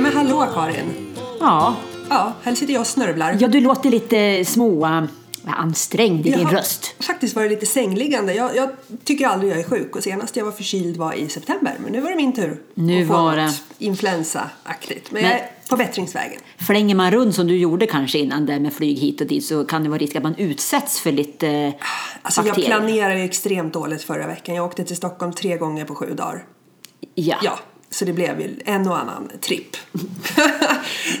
Nej men hallå Karin! Ja, Ja, här sitter jag och snörvlar. ja du låter lite små äh, ansträngd i Jag din har röst. faktiskt varit lite sängliggande. Jag, jag tycker aldrig jag är sjuk och senast jag var förkyld var i september. Men nu var det min tur Nu att få var något det- influensaaktigt. Men, Men- jag är på bättringsvägen. Flänger man runt som du gjorde kanske innan där med flyg hit och dit så kan det vara risk att man utsätts för lite Alltså jag bakterier. planerade ju extremt dåligt förra veckan. Jag åkte till Stockholm tre gånger på sju dagar. Ja. Ja, så det blev ju en och annan tripp.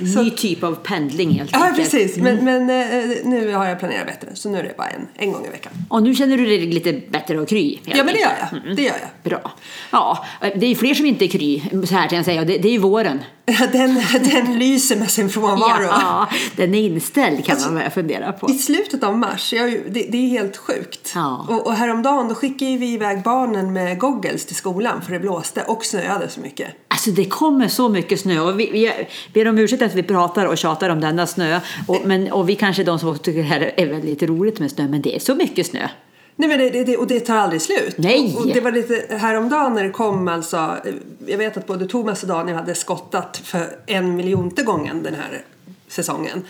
Ny typ av pendling helt ja, enkelt. precis. Men, men eh, nu har jag planerat bättre. Så nu är det bara en, en gång i veckan. Och nu känner du dig lite bättre och kry? Ja, men det gör jag. Det gör jag. Bra. Ja, det är ju fler som inte är kry, så här kan jag säga. Det, det är ju våren. Den, den lyser med sin frånvaro. Ja, den är inställd kan Alltså, man fundera på. I slutet av mars, ju- det, det är helt sjukt. Ja. Och, och häromdagen då skickade vi iväg barnen med goggles till skolan för det blåste och snöade så mycket. Alltså det kommer så mycket snö och vi, vi ber om ursäkt att vi pratar och tjatar om denna snö. Och, men, och vi kanske är de som tycker det här är väldigt roligt med snö, men det är så mycket snö. Nej, men det, det, och det tar aldrig slut. Nej. Och det var lite häromdagen när det kom alltså, jag vet att både Thomas och Daniel hade skottat för en miljonte gången den här säsongen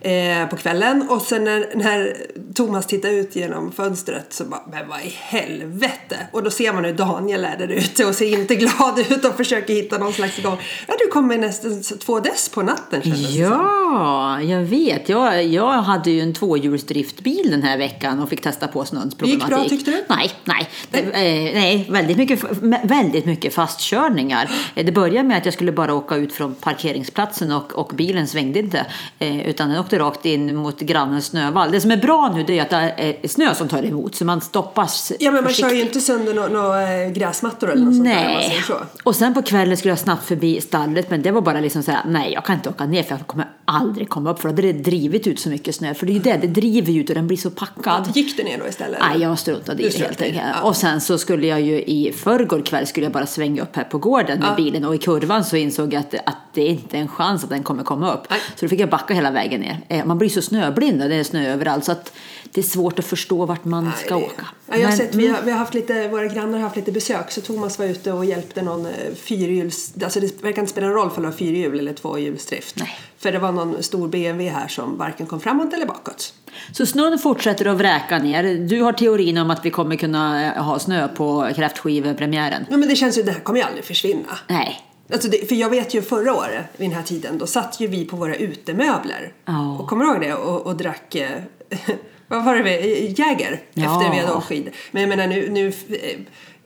eh, på kvällen och sen när, när Thomas tittar ut genom fönstret så bara, men vad i helvete? Och då ser man hur Daniel är där ute och ser inte glad ut och försöker hitta någon slags gång. Ja, du kommer nästan två dess på natten kändes det som. Ja, jag vet. Jag, jag hade ju en tvåhjulsdriftbil den här veckan och fick testa på snöns Det gick problematik. bra, tyckte du? Nej, nej. Det, eh, nej väldigt, mycket, väldigt mycket fastkörningar. Eh, Det började med att jag skulle bara åka ut från parkeringsplatsen och, och bilen svängde inte. Eh, utan den åkte rakt in mot grannens snövall. Det som är bra nu det är att det är snö som tar emot så man stoppas Ja, men man kör ju försiktigt. inte sönder några nå, eh, gräsmattor eller något sånt där så. Och sen på kvällen skulle jag snabbt förbi stallet men det var bara liksom såhär, nej jag kan inte åka ner för jag kommer aldrig komma upp för då hade det drivit ut så mycket snö. För det är ju det, det driver ut och den blir så packad. Gick du ner då istället? Nej, jag struntade i det helt enkelt. ja. Och sen så skulle jag ju i förrgår kväll skulle jag bara svänga upp här på gården med bilen och i kurvan så insåg jag att, att det är inte en chans att den kommer komma upp. Nej. Så då fick jag backa hela vägen ner. Eh, Man blir så snöblind och det är snö överallt så att det är svårt att förstå vart man ska Nej, åka. Ja, jag har Men- sett, vi, har, vi har haft lite, våra grannar har haft lite besök så Thomas var ute och hjälpte någon eh, fyrhjuls... Alltså det verkar inte spela någon roll för det var fyrhjul eller tvåhjulsdrift. Nej. För det var någon stor BMW här som varken kom framåt eller bakåt. Så snön fortsätter att vräka ner. Du har teorin om att vi kommer kunna eh, ha snö på kräftskivepremiären. Ja, men det känns ju, det här kommer ju aldrig försvinna. Nej. Alltså det, för jag vet ju förra året vid den här tiden då satt ju vi på våra utemöbler. Ja. Och kommer du ihåg det? Och, och drack... Eh, vad var det? vi- Jäger Ja. efter vi hade åkt skidor. Men jag menar nu, nu eh,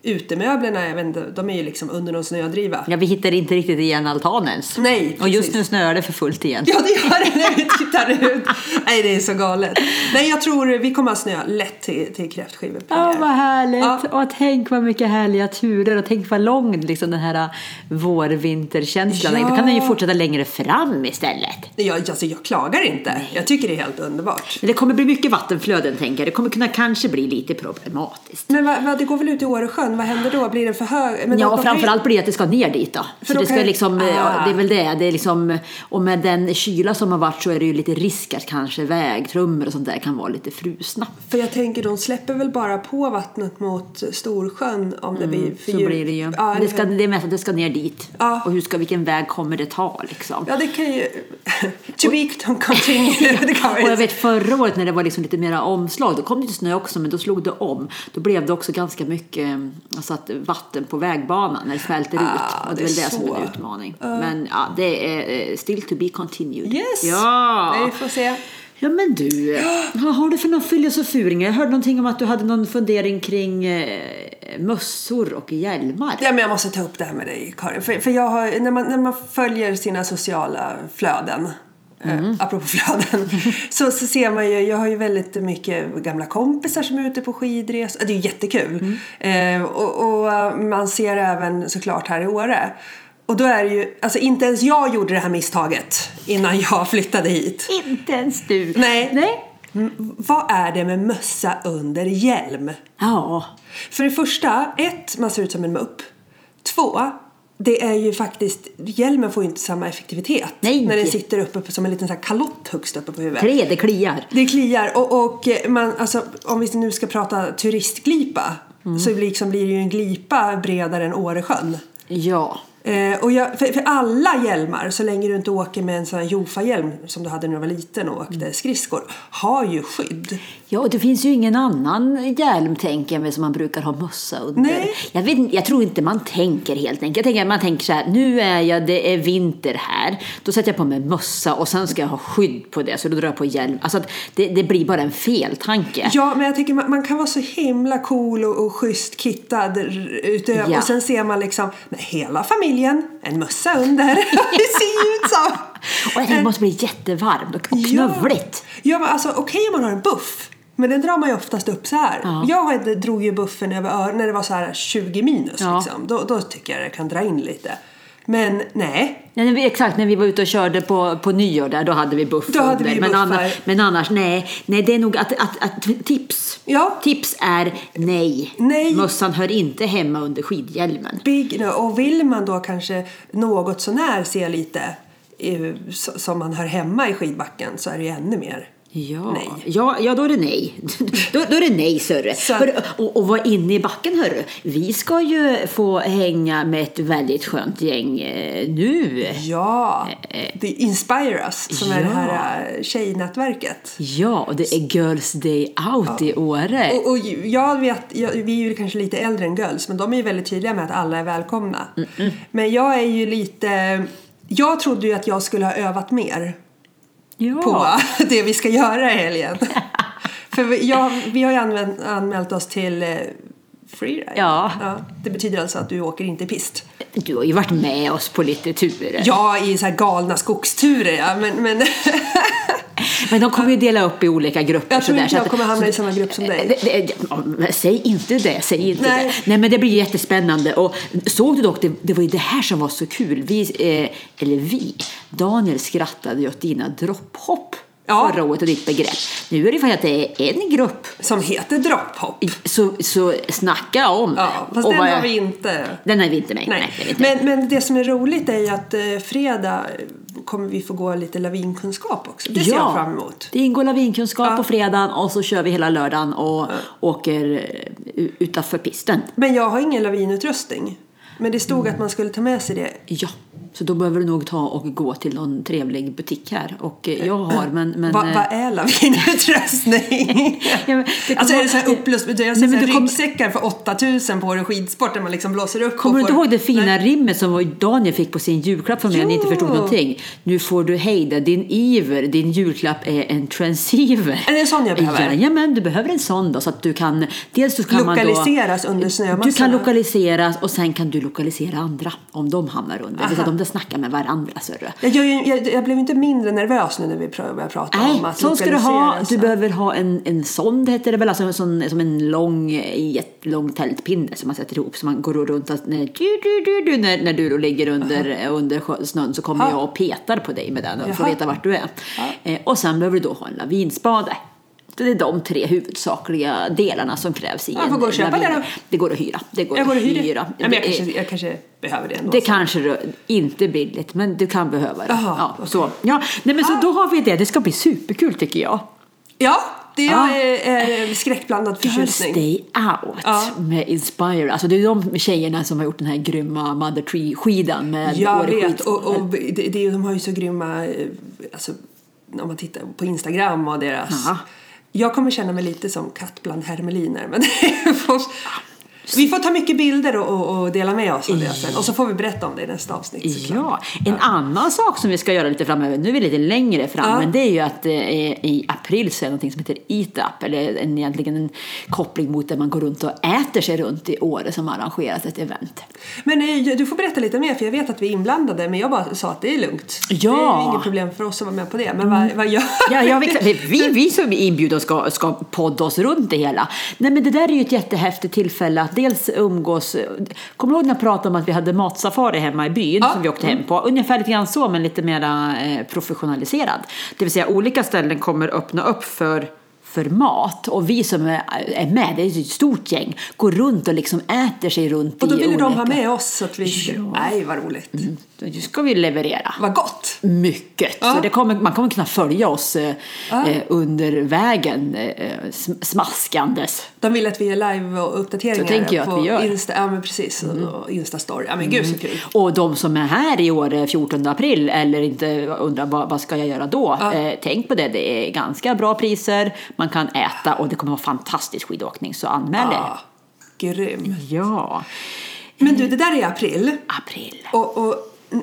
utemöblerna, jag vet inte, de är ju liksom under någon snödriva. Ja, vi hittar inte riktigt igen altanen ens. Nej, Och just precis. nu snöar det för fullt igen. Ja, det gör det när vi tittar ut. Nej, det är så galet. Nej, jag tror vi kommer att snöa lätt till, till kräftskivepremiär. Ja, vad härligt! Ja. Och tänk vad mycket härliga turer och tänk vad lång liksom, den här vårvinterkänslan är. Ja. Då kan den ju fortsätta längre fram istället. Jag, alltså, jag klagar inte. Jag tycker det är helt underbart. Men det kommer bli mycket vattenflöden tänker jag. Det kommer kunna kanske bli lite problematiskt. Men vad, vad, det går väl ut i Åresjön? Vad händer då? Blir den för hög? Men Ja, framförallt blir det att det ska ner dit då. För Så det ska kan- liksom, Ah. det är väl det. det är liksom, och med den kyla som har varit så är det ju lite risk att kanske vägtrummor och sånt där kan vara lite frusna. För jag tänker, de släpper väl bara på vattnet mot Storsjön om det blir för Mm, Så djupt. blir det ju. Ja, det, ska, det är mest att det ska ner dit. Ja. Och hur ska, vilken väg kommer det ta liksom? ja, det kan ju... to be continue. det Och jag vet förra året när det var liksom lite mera omslag, då kom det ju snö också men då slog det om. Då blev det också ganska mycket alltså att vatten på vägbanan när det svälter ut. Ah, Och det är väl det som är en utmaning. Men ja, det är eh, still to be continued. Yes! Ja! Vi får se. Ja men du, vad har du för någon filosofuring? Jag hörde någonting om att du hade någon fundering kring eh, mössor och hjälmar. Ja, men jag måste ta upp det här med dig, Karin. För, för jag har, när, man, när man följer sina sociala flöden, Mm. eh, apropå flöden, så, så ser man ju, jag har ju väldigt mycket gamla kompisar som är ute på skidresor. Det är ju jättekul. Mm. Eh, och, och eh, man ser även såklart här i Åre. Och då är det ju, alltså inte ens jag gjorde det här misstaget innan jag flyttade hit. Inte ens du. Nej. Nej. Mm, Vad är det med mössa under hjälm? Ja. För det första, ett, man ser ut som en mupp. Två, det är ju faktiskt, hjälmen får ju inte samma effektivitet Nej. när den sitter uppe på, som en liten så här kalott högst uppe på huvudet. Tre, det kliar. Det kliar och, och man, alltså, om vi nu ska prata turistglipa Mm. så liksom blir det ju en glipa bredare än Åresjön. Ja. Eh, och jag, för, för alla hjälmar, så länge du inte åker med en sån här Jofa-hjälm som du hade när du var liten och åkte Mm. skridskor, har ju skydd. Ja, och det finns ju ingen annan hjälm tänker jag mig som man brukar ha mössa under. Nej. Jag, vet, jag tror inte man tänker helt enkelt. Jag tänker man tänker så här, nu är jag, det är vinter här. Då sätter jag på mig mössa och sen ska jag ha skydd på det. Så då drar jag på hjälm. Alltså att det, det blir bara en feltanke. Ja, men jag tycker man, man kan vara så himla cool och, och schysst kittad utöver Ja. och sen ser man liksom nej, hela familjen, en mössa under. det ser ju ut som... Och det måste bli jättevarmt och, knövligt. Ja, ja men alltså okej om man har en buff. Men den drar man ju oftast upp så här. Ja. Jag drog ju buffen över öronen när det var så här 20 minus. Ja. Liksom. Då, då tycker jag det kan dra in lite. Men nej. När vi, exakt, när vi var ute och körde på, på nyår där, då hade vi buff Då hade vi men, annars, men annars, nej. Nej, det är nog att, att, att tips. Ja. Tips är nej. Nej. Mössan hör inte hemma under skidhjälmen. Big, no. och vill man då kanske något sånär se lite som man hör hemma i skidbacken så är det ju ännu mer Ja, nej. ja, ja då är det nej. då, då är det nej, Sörre. Hörru, och, och vara inne i backen, hörru. Vi ska ju få hänga med ett väldigt skönt gäng eh, nu. Ja, det är Inspire Us som är det Ja. här eh, tjejnätverket. Ja, och det är Girls Day Out i Åre. Och, och jag vet, jag, vi är ju kanske lite äldre än Girls men de är ju väldigt tydliga med att alla är välkomna. Men jag är ju lite, jag trodde ju att jag skulle ha övat mer ja. på det vi ska göra i helgen. För vi, jag, vi har ju använt, anmält oss till eh, freeride. Ja. Det betyder alltså att du åker inte pist. Du har ju varit med oss på lite turer. Ja, i så här galna skogsturer ja. Men, men Men de kommer ju dela upp i olika grupper. Jag tror inte så jag kommer hamna i samma grupp som dig. Det, det, ja, men säg inte det, säg inte Nej. det. Nej men det blir jättespännande. Och såg du dock, det, det var ju det här som var så kul. Vi, eh, eller vi, Daniel skrattade ju åt dina dropphopp Ja. förra året och ditt begrepp. Nu är det för att det är en grupp. som heter dropphopp. Så, så snacka om. Ja, fast Och den har vi inte. Den har vi inte med. Nej. vi inte. Men, men det som är roligt är ju att eh, fredag kommer vi få gå lite lavinkunskap också. Det ser jag fram emot. Det ingår lavinkunskap Ja. på fredagen och så kör vi hela lördagen och åker eh, utanför pisten. Men jag har ingen lavinutrustning. Men det stod att man skulle ta med sig det. Ja, så då behöver du nog ta och gå till någon trevlig butik här. Och eh, jag har, men... men Vad eh, vad är lavinutrustning? Ja, men alltså är det så här upplöst? Jag Nej, ser men du kommer- ryggsäckar för 8000 på en skidsport där man liksom blåser upp Kommer du inte får- ihåg det fina Nej. rimmet som Daniel fick på sin julklapp från mig när inte förstod någonting? Nu får du hejda din iver, din julklapp är en transceiver. Är det en sån jag behöver? Jajamän, du behöver en sån då så att du kan dels så kan man då, Lokaliseras under snömassorna. Du kan lokaliseras och sen kan du lokalisera andra om de hamnar under. Där snackar med varandra. Jag, ju- jag, jag blev inte mindre nervös nu när vi började prata Nej, om att sån ska du ha. Du behöver ha en, en sond heter det väl, alltså en sån, som en lång, jättelång tältpinne som man sätter ihop så man går runt och när, du, du, du, du, när, när du då ligger under, under sjö- snön så kommer Ja. jag och petar på dig med den och får veta vart du är. Eh, och sen behöver du då ha en lavinspade. Det är de tre huvudsakliga delarna som krävs i Jag får en gå och köpa det. Det går att hyra. Det går Jag går att hyr det. hyra. Ja, men jag, kanske, jag kanske behöver det ändå. det kanske du, inte billigt, men du kan behöva det. Jaha, ja, okej. så. Ja, nej, men så då har vi det. Det ska bli superkul tycker jag. Ja, det är, är skräckblandad Girls förtjusning. Day Out Ja. med Inspire. Alltså det är de tjejerna som har gjort den här grymma Mother Tree-skidan med Jag vet, och, och det, de har ju så grymma, eh, alltså, om man tittar på Instagram och deras... Ja. Jag kommer känna mig lite som katt bland hermeliner, men det får, vi får ta mycket bilder och, och, och dela med oss av det sen. Och så får vi berätta om det i nästa avsnitt såklart. Ja, en annan sak som vi ska göra lite framöver, nu är vi lite längre fram, Ja. men det är ju att eh, i april så är det någonting som heter Eat Up, eller en, egentligen en koppling mot där man går runt och äter sig runt i Åre som arrangerat ett event. Men eh, du får berätta lite mer, för jag vet att vi är inblandade, men jag bara sa att det är lugnt. Ja. Det är inget problem för oss att vara med på det, men vad, vad gör Ja, jag vet, vi, vi som är inbjudna ska, ska podda oss runt det hela. Nej, men det där är ju ett jättehäftigt tillfälle att dels umgås. Kommer du ihåg när jag pratade om att vi hade matsafari hemma i byn Ja. som vi åkte hem på? Ungefär lite grann så, men lite mera eh, professionaliserad. Det vill säga olika ställen kommer öppna upp för för mat. Och vi som är är med, det är ett stort gäng, går runt och liksom äter sig runt Och då i ville de olika... ha med oss så att vi... Ja. Mm. Nej, vad roligt. Nu ska vi leverera. Vad gott! Mycket. Ja. Så det kommer, man kommer kunna följa oss eh, Ja. eh, under vägen eh, sm- smaskandes. De vill att vi gör live och uppdateringar Så tänker jag att på vi gör. Mm. Insta, ja men precis, och Insta-story. Ja men gud så kul. Och de som är här i år eh, 14 april eller inte undrar vad, vad ska jag göra då? Ja. Eh, tänk på det, det är ganska bra priser, man kan äta och det kommer vara fantastisk skidåkning så anmäl er. Ja, grym. Ja, Men du, det där är april. april. Och, och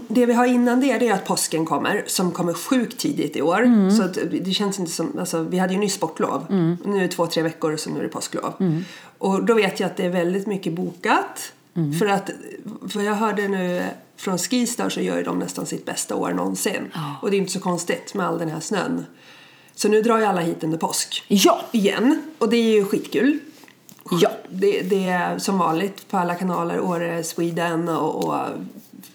det vi har innan det, det är att påsken kommer, som kommer sjukt tidigt i år. Mm. Så det känns inte som, alltså, vi hade ju nyss sportlov. Nu är det två, tre veckor så nu är det påsklov. Mm. Och då vet jag att det är väldigt mycket bokat. Mm. För att, för jag hörde nu från Skistar så gör ju de nästan sitt bästa år någonsin. Och det är inte så konstigt med all den här snön. Så nu drar ju alla hit under påsk. Ja, Igen. Och det är ju skitkul. Ja. Det, det är som vanligt på alla kanaler, Åre, Sweden och, och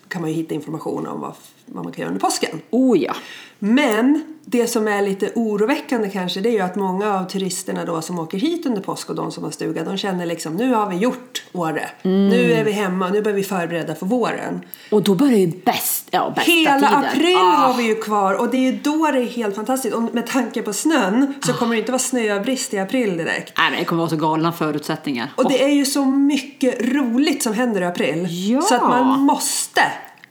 kan man ju hitta information om vad, vad man kan göra under påsken. oh ja. Men det som är lite oroväckande kanske det är ju att många av turisterna då som åker hit under påsk och de som har stuga de känner liksom nu har vi gjort Åre. Mm. Nu är vi hemma, nu börjar vi förbereda för våren. Och då börjar ju bäst, ja, bästa Hela tiden. april Ah. har vi ju kvar och det är ju då det är helt fantastiskt. Och med tanke på snön så kommer det inte vara snöbrist i april direkt. Nej, men det kommer vara så galna förutsättningar. Och det är ju så mycket roligt som händer i april. Ja. Så att man måste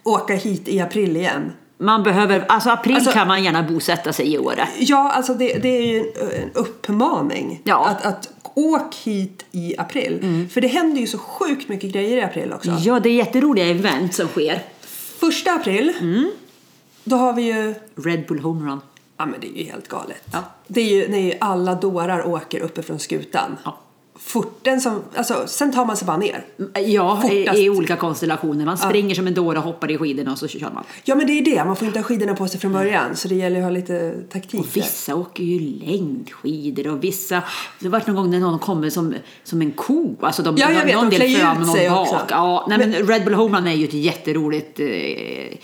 åka hit i april igen. Man behöver, alltså april Alltså- kan man gärna bosätta sig i Åre. Ja, alltså det, det är ju en, en uppmaning. Ja. Att, att åk hit i april. För det händer ju så sjukt mycket grejer i april också. Ja, det är jätteroliga event som sker. Första april, Mm. då har vi ju... Red Bull Homerun. Ja men det är ju helt galet. Ja. Det är ju när alla dårar åker uppe från skutan. Ja. Fort, den som, alltså, sen tar man sig bara ner. Ja, i, Fortast. i olika konstellationer. Man springer som en dåre, hoppar i skidorna och så kör man. Ja men det är det, man får inte ha skidorna på sig från början. Så det gäller att ha lite taktik. Och vissa åker ju längdskidor och vissa... Det har varit någon gång när någon kommer som, som en ko. Alltså de, Ja, jag vet, någon de del klär fram ut och sig någon också. bak. Ja, nej, men, Red Bull Homerun är ju ett jätteroligt eh,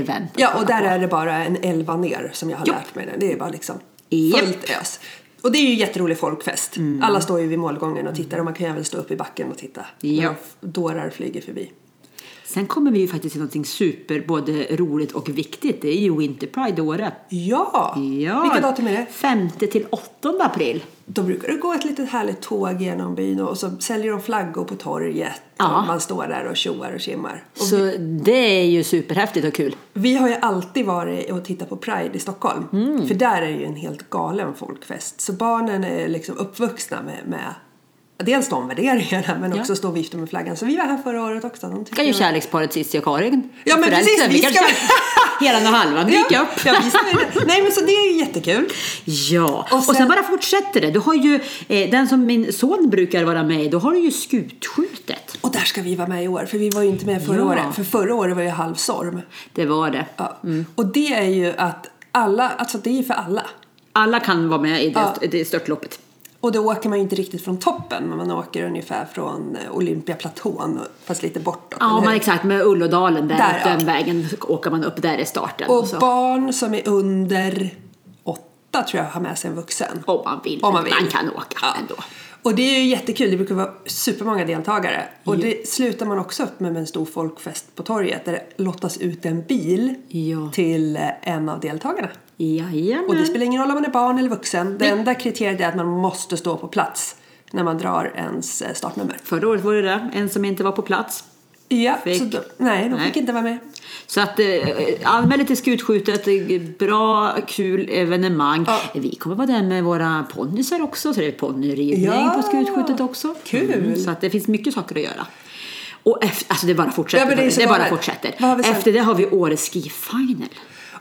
event. Ja, och där på. är det bara en elva ner som jag har Jo. lärt mig. Det är bara liksom fullt ös. Och det är ju jätterolig folkfest. Mm. Alla står ju vid målgången och tittar och man kan ju även stå upp i backen och titta. Ja. När dårar flyger förbi. Sen kommer vi ju faktiskt till någonting super, både roligt och viktigt. Det är ju Winter Pride Åre. Ja! Ja, Vilka datum är det? 5 till 8 april. Då brukar det gå ett litet härligt tåg genom byn och så säljer de flaggor på torget. Ja. Man står där och tjoar och kimmar. Så det är ju superhäftigt och kul. Vi har ju alltid varit och tittat på Pride i Stockholm. Mm. För där är det ju en helt galen folkfest. Så barnen är liksom uppvuxna med, med dels de värderingarna men Ja. också stå och vifta med flaggan. Så vi var här förra året också. De kan ju var- kärleksparet Cissi och Karin. Ja, men precis, vi ska- hela och halvan dyka Ja, upp. ja, ska. Nej men så det är ju jättekul. Ja, och Och sen, sen- bara fortsätter det. Du har ju, eh, den som min son brukar vara med i, då har du ju skutskjutet. Och där ska vi vara med i år för vi var ju inte med förra Ja. året. För förra året var ju halvstorm. Det var det. Ja. Och det är ju att alla, alltså det är ju för alla. Alla kan vara med i det, Ja. det störtloppet. Och då åker man ju inte riktigt från toppen men man åker ungefär från eh, Olympiaplatån fast lite bortåt. Ja, hur? exakt. Med Ullådalen, där, Där, ja. den vägen åker man upp. Där är starten. Och så. barn som är under åtta tror jag har med sig en vuxen. Om man vill. Om man vill. Man kan åka Ja. ändå. Och det är ju jättekul, det brukar vara supermånga deltagare. Och det slutar man också upp med, med en stor folkfest på torget där det lottas ut en bil Ja. till eh, en av deltagarna. Jajamän. Och det spelar ingen roll om man är barn eller vuxen. Det enda kriteriet är att man måste stå på plats när man drar ens eh, startnummer. Förra året var det det. En som inte var på plats. Ja, Fick- så då, nej, de Nej. fick inte vara med. Så att eh, anmäl dig till skutskjutet. Bra, kul evenemang. Ja. Vi kommer vara där med våra ponnysar också. Så det är ponnyridning Ja, på skutskjutet också. Mm, kul. så att det finns mycket saker att göra. Och efter, alltså det bara fortsätter. Ja, det det bara fortsätter. Efter det har vi Årets Ski Final.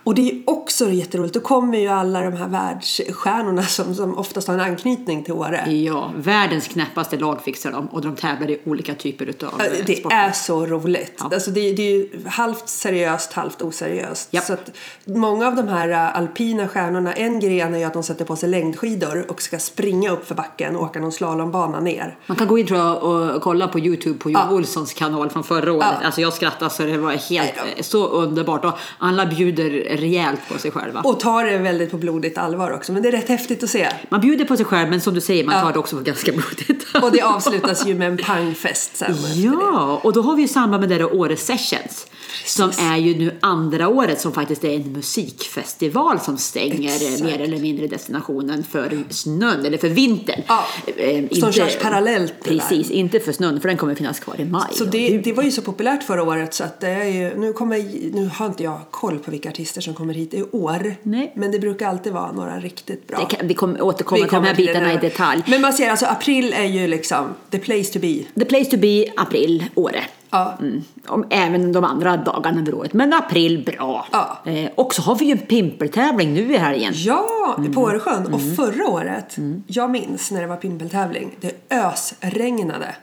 Och det är också jätteroligt. Då kommer ju alla de här världsstjärnorna som, som oftast har en anknytning till Åre. Ja, världens knäppaste lag fixar de och de tävlar i olika typer utav Ja, eh, Det sporter. är så roligt. Ja. Alltså det, det är ju halvt seriöst, halvt oseriöst. Japp. Så att många av de här äh, alpina stjärnorna, en gren är ju att de sätter på sig längdskidor och ska springa upp för backen och åka någon slalombana ner. Man kan gå in tror jag, och kolla på Youtube på Jon Ja. Olssons kanal från förra året. Ja. Alltså jag skrattade så det var helt eh, så underbart. Och alla bjuder rejält på sig själva. Och tar det väldigt på blodigt allvar också. Men det är rätt häftigt att se. Man bjuder på sig själv men som du säger, man Ja. tar det också på ganska blodigt. Och det avslutas ju med en pangfest sen. Ja, och då har vi ju samband med det Åre Sessions. Som är ju nu andra året som faktiskt är en musikfestival som stänger eh, Exakt. mer eller mindre destinationen för snön, eller för vintern. Ja, Eh, som körs parallellt det där. Precis, inte för snön för den kommer finnas kvar i maj. Så det, det var ju så populärt förra året så att det är ju, nu, kommer, nu har inte jag koll på vilka artister som kommer hit i år. Nej. Men det brukar alltid vara några riktigt bra. kan, vi kommer återkomma Vi till de här bitarna i detalj. Men man ser alltså april är ju liksom the place to be. The place to be, april, Åre. Ja. Mm. Om, även de andra dagarna under året. Men april, bra. Ja. Eh, och så har vi ju en pimpeltävling nu i helgen. Ja, Mm. på Åresjön. Och förra året, jag minns när det var pimpeltävling, det ösregnade.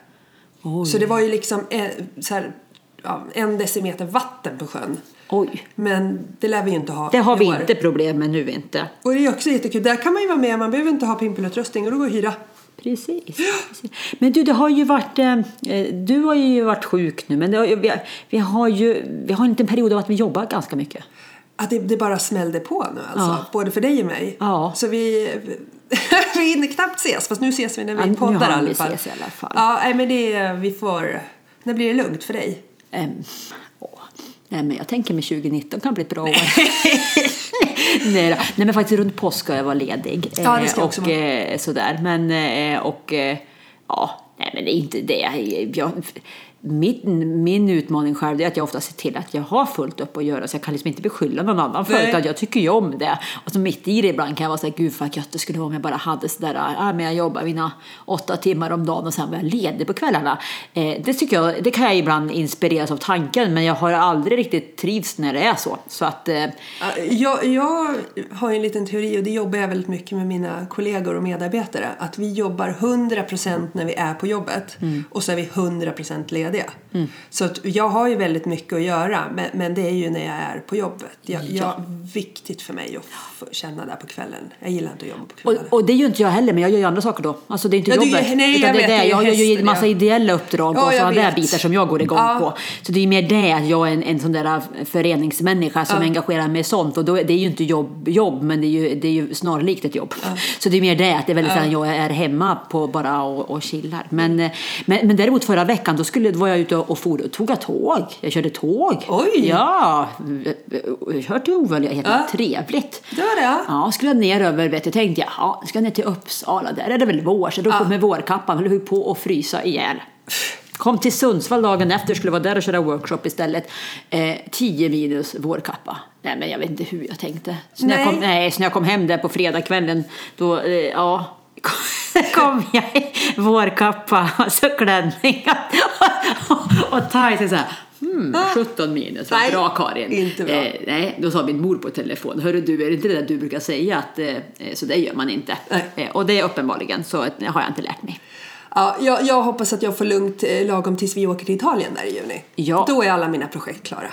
Oj. Så det var ju liksom en, så här, ja, en decimeter vatten på sjön. Oj. Men det lär vi ju inte ha Det har vi år. inte problem med nu inte. Och det är också jättekul. Där kan man ju vara med. Man behöver inte ha pimpelutrustning och då går hyra. Precis, precis. Men du, det har ju varit, eh, du har ju varit sjuk nu, men det vi, vi har ju vi har en liten period av att vi jobbar ganska mycket. Att det, det bara smällde på nu alltså. Ja. Både för dig och mig. Ja. Så vi, vi hinner knappt ses. Fast nu ses vi när vi Ja, poddar i alla fall. ses i alla fall. Ja, men det vi får... När blir det lugnt för dig? Åh. Nej, men jag tänker mig 2019 kan bli ett bra år. Nej, då. Nej, men faktiskt runt påsk ska jag vara ledig. Ja, det ska jag Eh, också och, vara. eh, sådär. Men, eh, och ja, nej men det är inte det. Jag, min, min utmaning själv är att jag ofta ser till att jag har fullt upp att göra så jag kan liksom inte beskylla någon annan för utan Jag tycker ju om det. Och så mitt i det ibland kan jag vara så här, gud vad gött det skulle vara om jag bara hade sådär, ja men jag jobbar mina åtta timmar om dagen och sen var jag ledig på kvällarna. Eh, det tycker jag, det kan jag ibland inspireras av tanken men jag har aldrig riktigt trivts när det är så. Så att, eh, Ja, Jag, jag har ju en liten teori och det jobbar jag väldigt mycket med mina kollegor och medarbetare. Att vi jobbar 100% när vi är på jobbet Mm. och så är vi 100% lediga det. Så att jag har ju väldigt mycket att göra men, men det är ju när jag är på jobbet. Jag, jag, viktigt för mig att få känna där på kvällen. Jag gillar inte att jobba på kvällen. Och, och det är ju inte jag heller, men jag gör ju andra saker då. Alltså det är inte Ja, du jobbet. gör- nej, jag det vet, det. du Jag är gör ju en massa ja. ideella uppdrag Ja, och jag sådana där bitar som jag går igång Ja. på. Så det är ju mer det att jag är en, en sån där föreningsmänniska som engagerar mig i sånt. Och då, det är ju inte jobb, jobb men det är ju, det är ju snarlikt ett jobb. Så det är mer det, att det är väldigt sällan jag är hemma på bara och, och chillar. Men, eh, men, men däremot förra veckan då skulle, var jag ute och for, tog jag tåg. Jag körde tåg. Oj! Ja, jag kört till helt Ja. trevligt. Det var det? Ja, skulle jag ner över, vet jag tänkte jag, ja, ska jag ner till Uppsala, där är det väl vår, så jag drog på med vårkappan, höll på att frysa ihjäl. Kom till Sundsvall dagen efter, skulle vara där och köra workshop istället. Eh, 10 minus vårkappa. Nej men jag vet inte hur jag tänkte. Så när, jag Nej. kom, nej, så när jag kom hem där på fredagskvällen, då, eh, ja, kom jag vårkappa och så klänning och, och tajt så här. Hmm, 17 minus, vad Nej, bra Karin. inte bra. Eh, nej, då sa min mor på telefon, hörru du, är det inte det där du brukar säga att eh, eh, så det gör man inte. Eh, och det är uppenbarligen så att, har jag inte lärt mig. Ja, jag, jag hoppas att jag får lugnt eh, lagom tills vi åker till Italien där i juni. Ja. Då är alla mina projekt klara.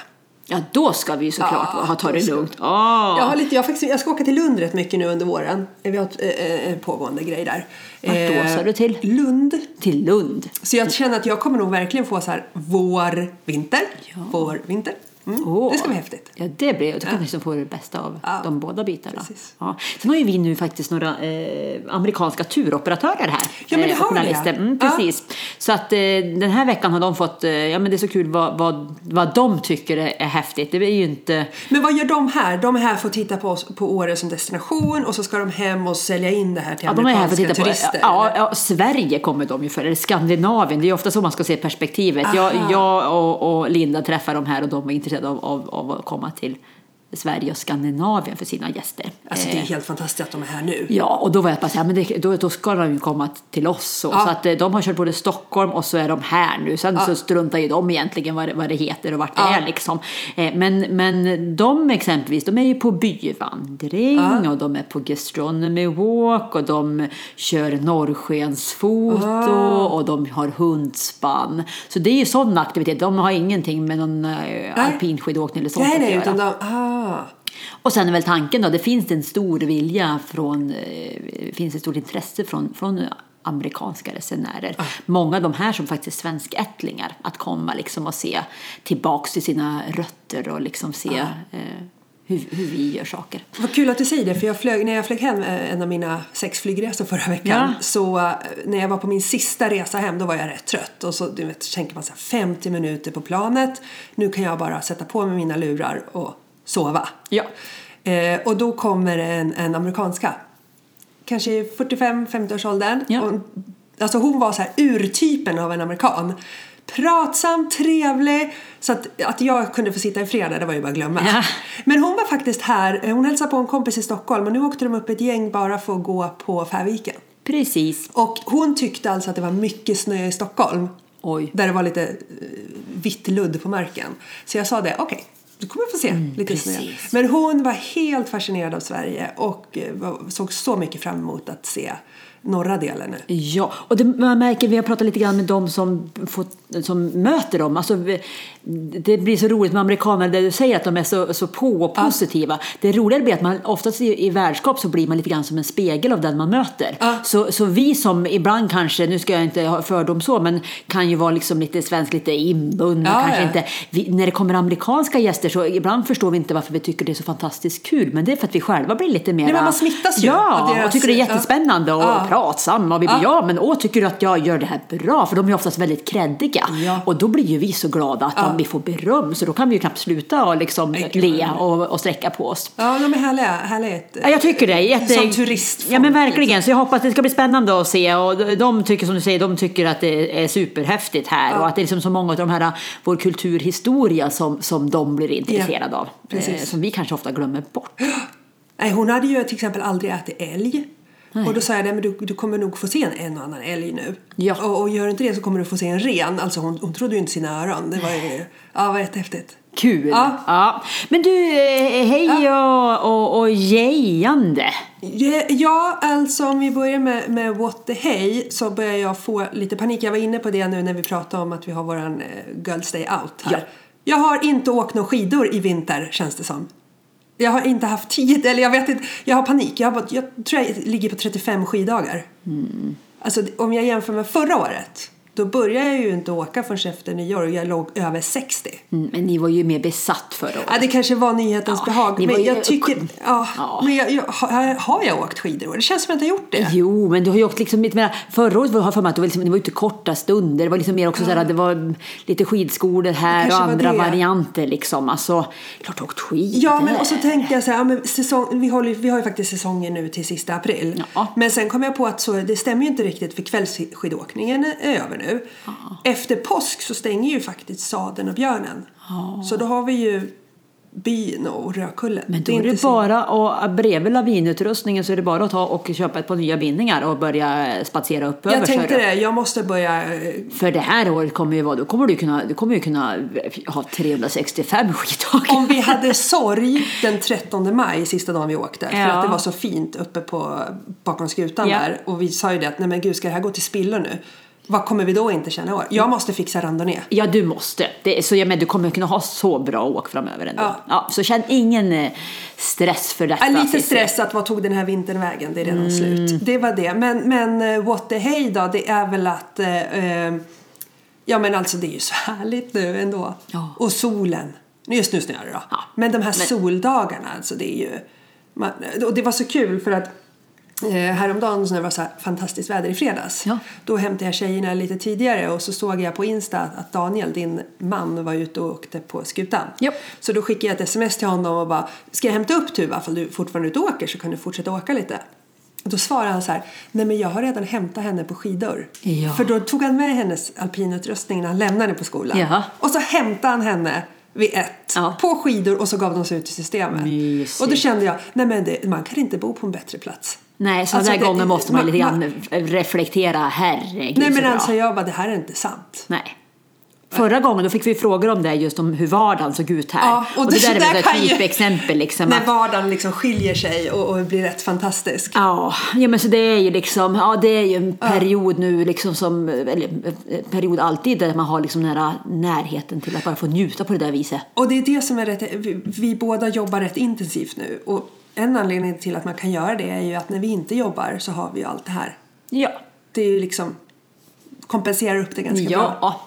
Ja, då ska vi såklart Ja, ha ta det ska- lugnt. Ah. Jag, har lite, jag, faktiskt, jag ska åka till Lund rätt mycket nu under våren. Vi har eh, eh, pågående grej där. Vart då, sa du till? Lund. Till Lund. Så jag känner att jag kommer nog verkligen få så här vår, vinter, Ja. vår, vinter. Mm. Åh. Det ska bli häftigt. Ja, det blir, jag kan liksom få det bästa av Ja. de båda bitarna. Precis. Ja. Sen har ju vi nu faktiskt några eh, amerikanska turoperatörer här. Ja, men det eh, har journalister. ja. Mm, Ja. precis. Så att eh, den här veckan har de fått, eh, ja men det är så kul vad, vad, vad de tycker är, är häftigt. Det är ju inte, Men vad gör de här? De är här för att titta på, oss, på Åre som destination och så ska de hem och sälja in det här till Ja, de är här för att amerikanska titta på, turister. ja, eller? ja, Sverige kommer de ju för, eller Skandinavien. Det är ju ofta så man ska se perspektivet. Jag, Aha. jag och, och Linda träffar de här och de var intresserade av, av, av att komma till Sverige och Skandinavien för sina gäster. Alltså det är Eh, helt fantastiskt att de är här nu. Ja, och då var jag bara så här, men det, då, då ska de ju komma till oss. Så, Ja. så att eh, de har kört både Stockholm och så är de här nu. Sen så struntar ju de egentligen vad det, vad det heter och vart det Ja. är liksom. Eh, Men, men de exempelvis, de är ju på byvandring och de är på gastronomy walk och de kör norrskensfoto och de har hundspann. Så det är ju sån aktivitet. De har ingenting med någon alpinskidåkning eller sånt Nej, att nej, göra. utan de, ah. Och sen är väl tanken då, det finns en stor vilja från, eh, finns ett stort intresse från, från amerikanska resenärer. Många av de här som faktiskt är svenskättlingar, att komma liksom och se tillbaks till sina rötter och liksom se eh, hur, hur vi gör saker. Vad kul att du säger det, för jag flög, när jag flög hem eh, en av mina sex flygresor förra veckan Ja. så eh, när jag var på min sista resa hem då var jag rätt trött och så du vet, tänker man så här 50 minuter på planet, nu kan jag bara sätta på mig mina lurar och sova. Ja. Eh, och då kommer en, en amerikanska, kanske i 45-50-årsåldern. Ja. Och, alltså hon var så här urtypen av en amerikan. Pratsam, trevlig, så att, att jag kunde få sitta i fred där, det var ju bara att glömma. Ja. Men hon var faktiskt här, eh, hon hälsade på en kompis i Stockholm och nu åkte de upp ett gäng bara för att gå på Färviken. Precis. Och hon tyckte alltså att det var mycket snö i Stockholm. Oj. Där det var lite eh, vitt ludd på marken. Så jag sa det, okej, du kommer få se lite. Mm, precis. Men hon var helt fascinerad av Sverige och eh, såg så mycket fram emot att se norra delen nu. Ja, och det, man märker, vi har pratat lite grann med dem som, får, som möter dem. Alltså, det blir så roligt med amerikaner, där du säger att de är så, så på och positiva. Det roliga blir att man oftast i, i värdskap så blir man lite grann som en spegel av den man möter. Ja. Så, så vi som ibland kanske, nu ska jag inte ha fördom så, men kan ju vara liksom lite svensk, lite inbundna, Ja, kanske ja. inte. Vi, när det kommer amerikanska gäster så ibland förstår vi inte varför vi tycker det är så fantastiskt kul, men det är för att vi själva blir lite mer... men man smittas ju Ja, deras- och tycker det är jättespännande och Ja. pratsam och vi blir, Ja. ja men åh tycker du att jag gör det här bra? För de är oftast väldigt kreddiga. Ja. Och då blir ju vi så glada att Ja. vi får beröm så då kan vi ju knappt sluta och liksom Nej, le och, och sträcka på oss. Ja, de är härliga. härligt. Ja, jag tycker det. Jätte... Som turistfolk, Ja men verkligen. liksom. Så jag hoppas det ska bli spännande att se. Och de tycker som du säger, de tycker att det är superhäftigt här. Och att det är liksom så många av de här, vår kulturhistoria som, som de blir intresserade av. precis. Eh, Som vi kanske ofta glömmer bort. Nej, hon hade ju till exempel aldrig ätit älg. Och då sa jag, nej men du, du kommer nog få se en, en och annan älg nu. Ja. Och, och gör du inte det så kommer du få se en ren. Alltså hon, hon trodde ju inte sina öron. Det var ju, ja, var jättehäftigt. Kul! Ja. Ja. Men du, eh, hej och, och, och jejande. Ja, Ja, alltså om vi börjar med, med What the Hey så börjar jag få lite panik. Jag var inne på det nu när vi pratade om att vi har våran eh, Girls Day Out här. Ja. Jag har inte åkt några skidor i vinter känns det som. Jag har inte haft tid, eller jag vet inte, jag har panik. Jag, har, jag tror jag ligger på 35 skiddagar. Alltså om jag jämför med förra året, då började jag ju inte åka förrän efter nyår och jag låg över 60. Mm, Men ni var ju mer besatt förra året. Ja, det kanske var nyhetens Ja, behag. ni var Men ju- jag tycker, ja, Ja. men jag, jag, har, har jag åkt skidor? Det känns som att jag inte har gjort det. Jo, men du har ju åkt liksom lite mer, förra året var jag för mig att det var, liksom, det var ute korta stunder. Det var liksom mer också så här, det var lite skidskolor här och andra varianter liksom. Alltså, klart du har åkt skidor. Ja, men och så tänkte jag så här, ja, men säsong, vi, håller, vi har ju faktiskt säsongen nu till sista april. Ja. Men sen kom jag på att så, det stämmer ju inte riktigt för kvällsskidåkningen är över nu. Efter påsk så stänger ju faktiskt Sadeln och Björnen. Så då har vi ju byn och Rödkullen. Men då är det bara, och bredvid lavinutrustningen så är det bara att ta och köpa ett par nya bindningar och börja spatsera upp över. Jag tänkte det, jag måste börja eh, För det här året kommer ju vara, då kommer du kunna, du kommer ju kunna ha 365 skiddagar. Om vi hade sorg den 13 maj, sista dagen vi åkte, för Ja. att det var så fint uppe på, bakom skutan Ja. där. Och vi sa ju det att, nej men gud, ska det här gå till spillo nu? Vad kommer vi då inte känna i år? Jag måste fixa randonnée. Ja, du måste. Det, så ja, men du kommer kunna ha så bra åk framöver ändå. Ja. Ja. så känn ingen eh, stress för detta. Ja, lite stress att vad tog den här vintern vägen? Det är redan Mm. slut. Det var det. Men, men eh, what the hey då? Det är väl att eh, eh, Ja men alltså det är ju så härligt nu ändå. Ja. Och solen. Just nu snöar det då. Ja, Men de här men- soldagarna alltså det är ju man, Och det var så kul för att eh, häromdagen när det var så fantastiskt väder i fredags. Ja. Då hämtade jag tjejerna lite tidigare och så såg jag på Insta att Daniel, din man, var ute och åkte på skutan. Japp. Så då skickade jag ett sms till honom och bara Ska jag hämta upp Tuva ifall du fortfarande är ute och åker så kan du fortsätta åka lite. Då svarade han så här Nej men jag har redan hämtat henne på skidor. Ja. För då tog han med hennes alpinutrustning när han lämnade henne på skolan. Jaha. Och så hämtade han henne vid ett Ja. på skidor och så gav de sig ut i systemet. Mysigt. Och då kände jag Nej men det, man kan inte bo på en bättre plats. Nej, så Alltså, där gången måste man, man- lite grann reflektera. Herregud Nej men alltså jag bara det här är inte sant. Nej. Förra gången då fick vi frågor om det, just om hur vardagen såg ut här. Ja, och och det, det- där är väl ett typexempel. Liksom, När att- vardagen liksom skiljer sig och, och blir rätt fantastisk. Ja, ja men så det är ju liksom, ja det är ju en period nu liksom som, eller eh, period alltid där man har liksom här närheten till att bara få njuta på det där viset. Och det är det som är rätt, vi, vi båda jobbar rätt intensivt nu. Och en anledning till att man kan göra det är ju att när vi inte jobbar så har vi ju allt det här. Ja. Det är ju liksom kompenserar upp det ganska bra.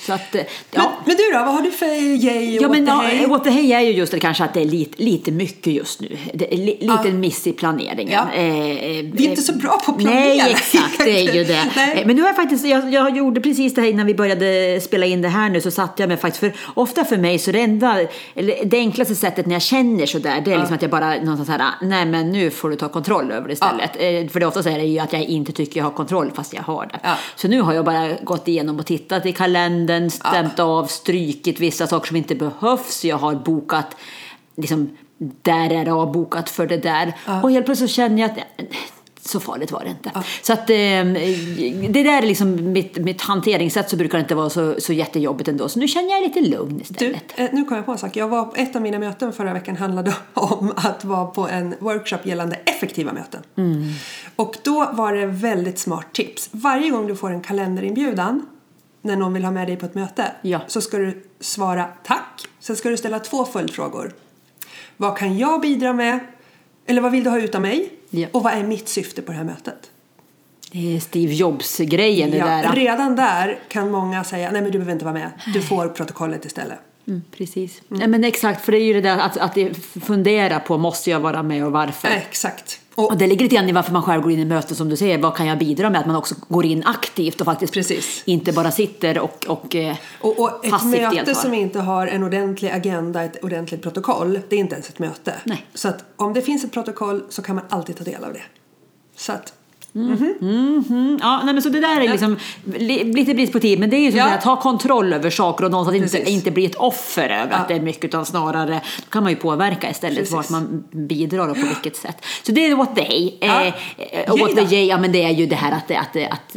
Ja. Så att, eh, Men, ja. men du då, vad har du för yay och Ja, men ja, what the hey är ju just det kanske att det är lite, lite mycket just nu. Det är li, lite Ja. miss i planeringen. Ja. Eh, Vi är inte så bra på att planera. Nej, exakt, det är ju det. Nej. Eh, Men nu har jag faktiskt, jag, jag gjorde precis det här innan vi började spela in det här nu, så satte jag mig faktiskt, för ofta för mig så det enda, eller det enklaste sättet när jag känner sådär, det är liksom att jag bara någonstans här, nej men nu får du ta kontroll över det istället. Eh, För det ofta är det ju att jag inte tycker jag har kontroll fast jag har det. Ja. Så nu har jag bara gått igenom och tittat i kalendern, stämt av, strykit vissa saker som inte behövs. Jag har bokat, liksom, där är det avbokat för det där. Och helt plötsligt känner jag att nej, så farligt var det inte. Så att eh, det där är liksom mitt, mitt hanteringssätt så brukar det inte vara så, så jättejobbigt ändå. Så nu känner jag lite lugn Du, istället. eh, nu kom jag på en sak. Jag var, ett av mina möten förra veckan handlade om att vara på en workshop gällande effektiva möten. Mm. Och då var det väldigt smart tips. Varje gång du får en kalenderinbjudan när någon vill ha med dig på ett möte Ja. så ska du svara tack. Sen ska du ställa två följdfrågor. Vad kan jag bidra med? Eller vad vill du ha ut av mig? Ja. Och vad är mitt syfte på det här mötet? Det är Steve Jobs-grejen Ja, där. redan där kan många säga nej men du behöver inte vara med. Du får protokollet istället. Mm, precis. Nej, men exakt, för det är ju det där att, att fundera på, måste jag vara med och varför? Exakt. Och det ligger lite grann i varför man själv går in i möten som du säger. Vad kan jag bidra med? Att man också går in aktivt och faktiskt Precis. inte bara sitter och, och, eh, Och, och ett möte deltar. som inte har en ordentlig agenda, ett ordentligt protokoll, det är inte ens ett möte. Nej. Så att om det finns ett protokoll så kan man alltid ta del av det. Så att, Mm, ja, nej, men så det där är liksom li, lite brist på tid, men det är ju som Ja. att ta kontroll över saker och någonstans inte, Precis. inte bli ett offer över Ja. att det är mycket, utan snarare då kan man ju påverka istället Precis. vart man bidrar och på vilket sätt. Så det är what they. Ja. Eh, eh, och what Yay the då. yay, ja men det är ju det här att, att, att,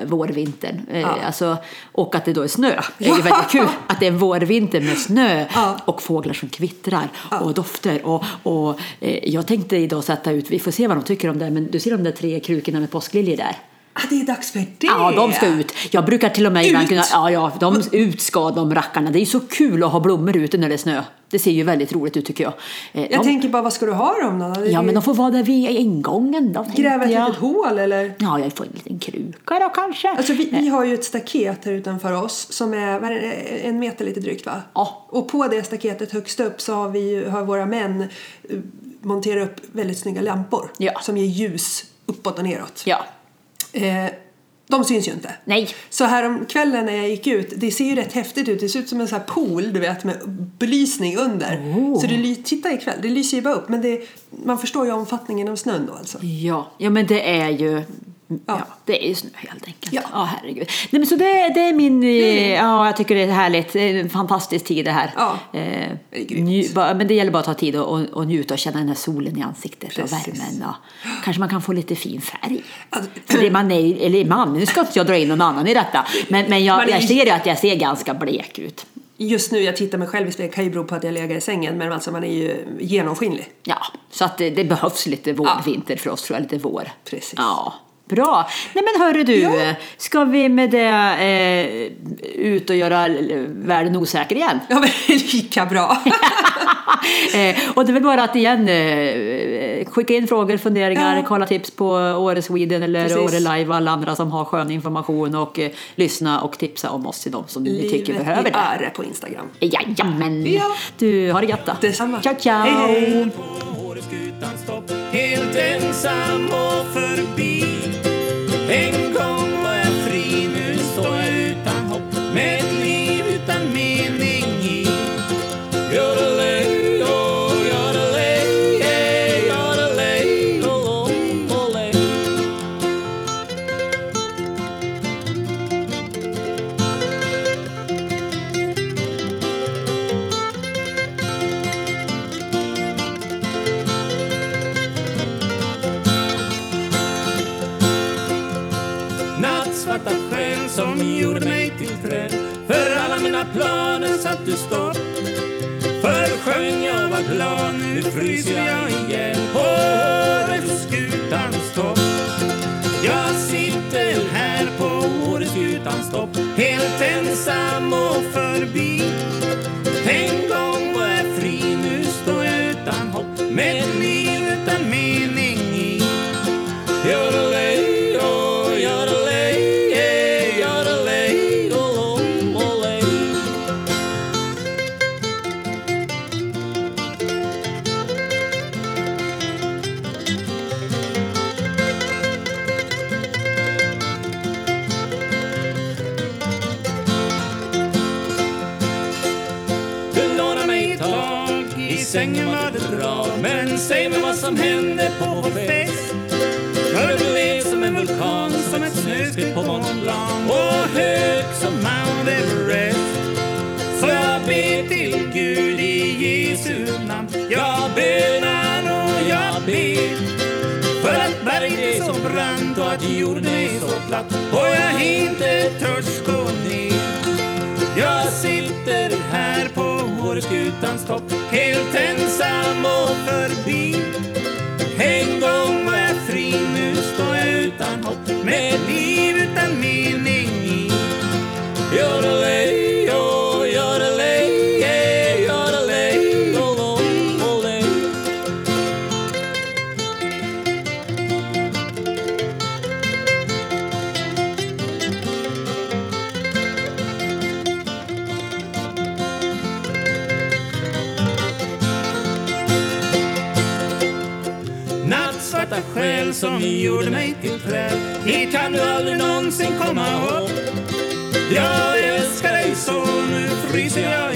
att vårvintern, eh, Ja. alltså, och att det då är snö. Det är ju väldigt kul att det är vårvinter med snö och fåglar som kvittrar och dofter. Och, och eh, jag tänkte idag sätta ut, vi får se vad de tycker om det, men du ser de där tre krukorna med påskliljor där? ah, det är dags för det! Ja, de ska ut. Jag brukar till och med ibland Ut? kunna, ja, ja, de ut ska de rackarna. Det är ju så kul att ha blommor ute när det är snö. Det ser ju väldigt roligt ut tycker jag. Eh, Jag de, tänker bara, vad ska du ha dem då? Ja, men de får vara där vid ingången då. Gräva ett litet hål eller? Ja, jag får en liten kruka då kanske. Alltså vi, vi har ju ett staket här utanför oss som är är det, en meter lite drygt va? Ja. Och på det staketet högst upp så har, vi, har våra män eh, monterat upp väldigt snygga lampor Ja. som ger ljus uppåt och neråt. Ja, Eh, de syns ju inte. nej. Så här om kvällen när jag gick ut, det ser ju rätt häftigt ut. Det ser ut som en sån här pool, du vet, med belysning under. Oh. Så det, titta ikväll, det lyser ju bara upp. Men det, man förstår ju omfattningen av snön då alltså. Ja, ja men det är ju Ja. Ja. det är ju snö helt enkelt. Ja. Ja, herregud. Nej, men så det, det är min, eh, ja jag tycker det är härligt, det är en fantastisk tid det här. Ja, Eh, det är grymt. men det gäller bara att ta tid och, och, njuta och känna den här solen i ansiktet Precis. och värmen. Och, kanske man kan få lite fin färg. Alltså, det man är, eller man, nu ska inte jag dra in någon annan i detta, men, men jag, jag ser ju att jag ser ganska blek ut. Just nu, jag tittar mig själv i spegeln, kan ju bero på att jag lägger i sängen. Men alltså man är ju genomskinlig. Ja, så att det, det behövs lite vår, Ja. vinter för oss tror jag, lite vår. Precis. Ja, bra. Nej men hörru du, Ja. ska vi med det eh, ut och göra l- världen osäker igen? Ja, men lika bra. eh, och det är väl bara att igen eh, skicka in frågor, funderingar, Ja. kolla tips på Åre Sweden eller Precis. Åre Live och alla andra som har skön information och eh, lyssna och tipsa om oss till de som ni tycker Livet behöver i det. ära på Instagram. Jajamän! Ja. Du, har det gött då. Detsamma. Ciao, ciao! Hej, hej. på Åreskutan stopp Helt ensam och förbi En gång ingen var det bra Men säg mig vad som hände på vår fest. För du är som en vulkan, som ett snöskred på Mont Blanc och hög som Mount Everest. Så jag ber till Gud i Jesu namn? Jag bönar och jag ber. För att berget är så brant och att jorden är så platt. Och jag inte törs gå ner. På Åreskutans topp helt ensam och förbi. En gång var jag fri, nu står jag som gjorde mig till träd Hit kan du aldrig någonsin komma upp. Jag älskar dig så, nu fryser jag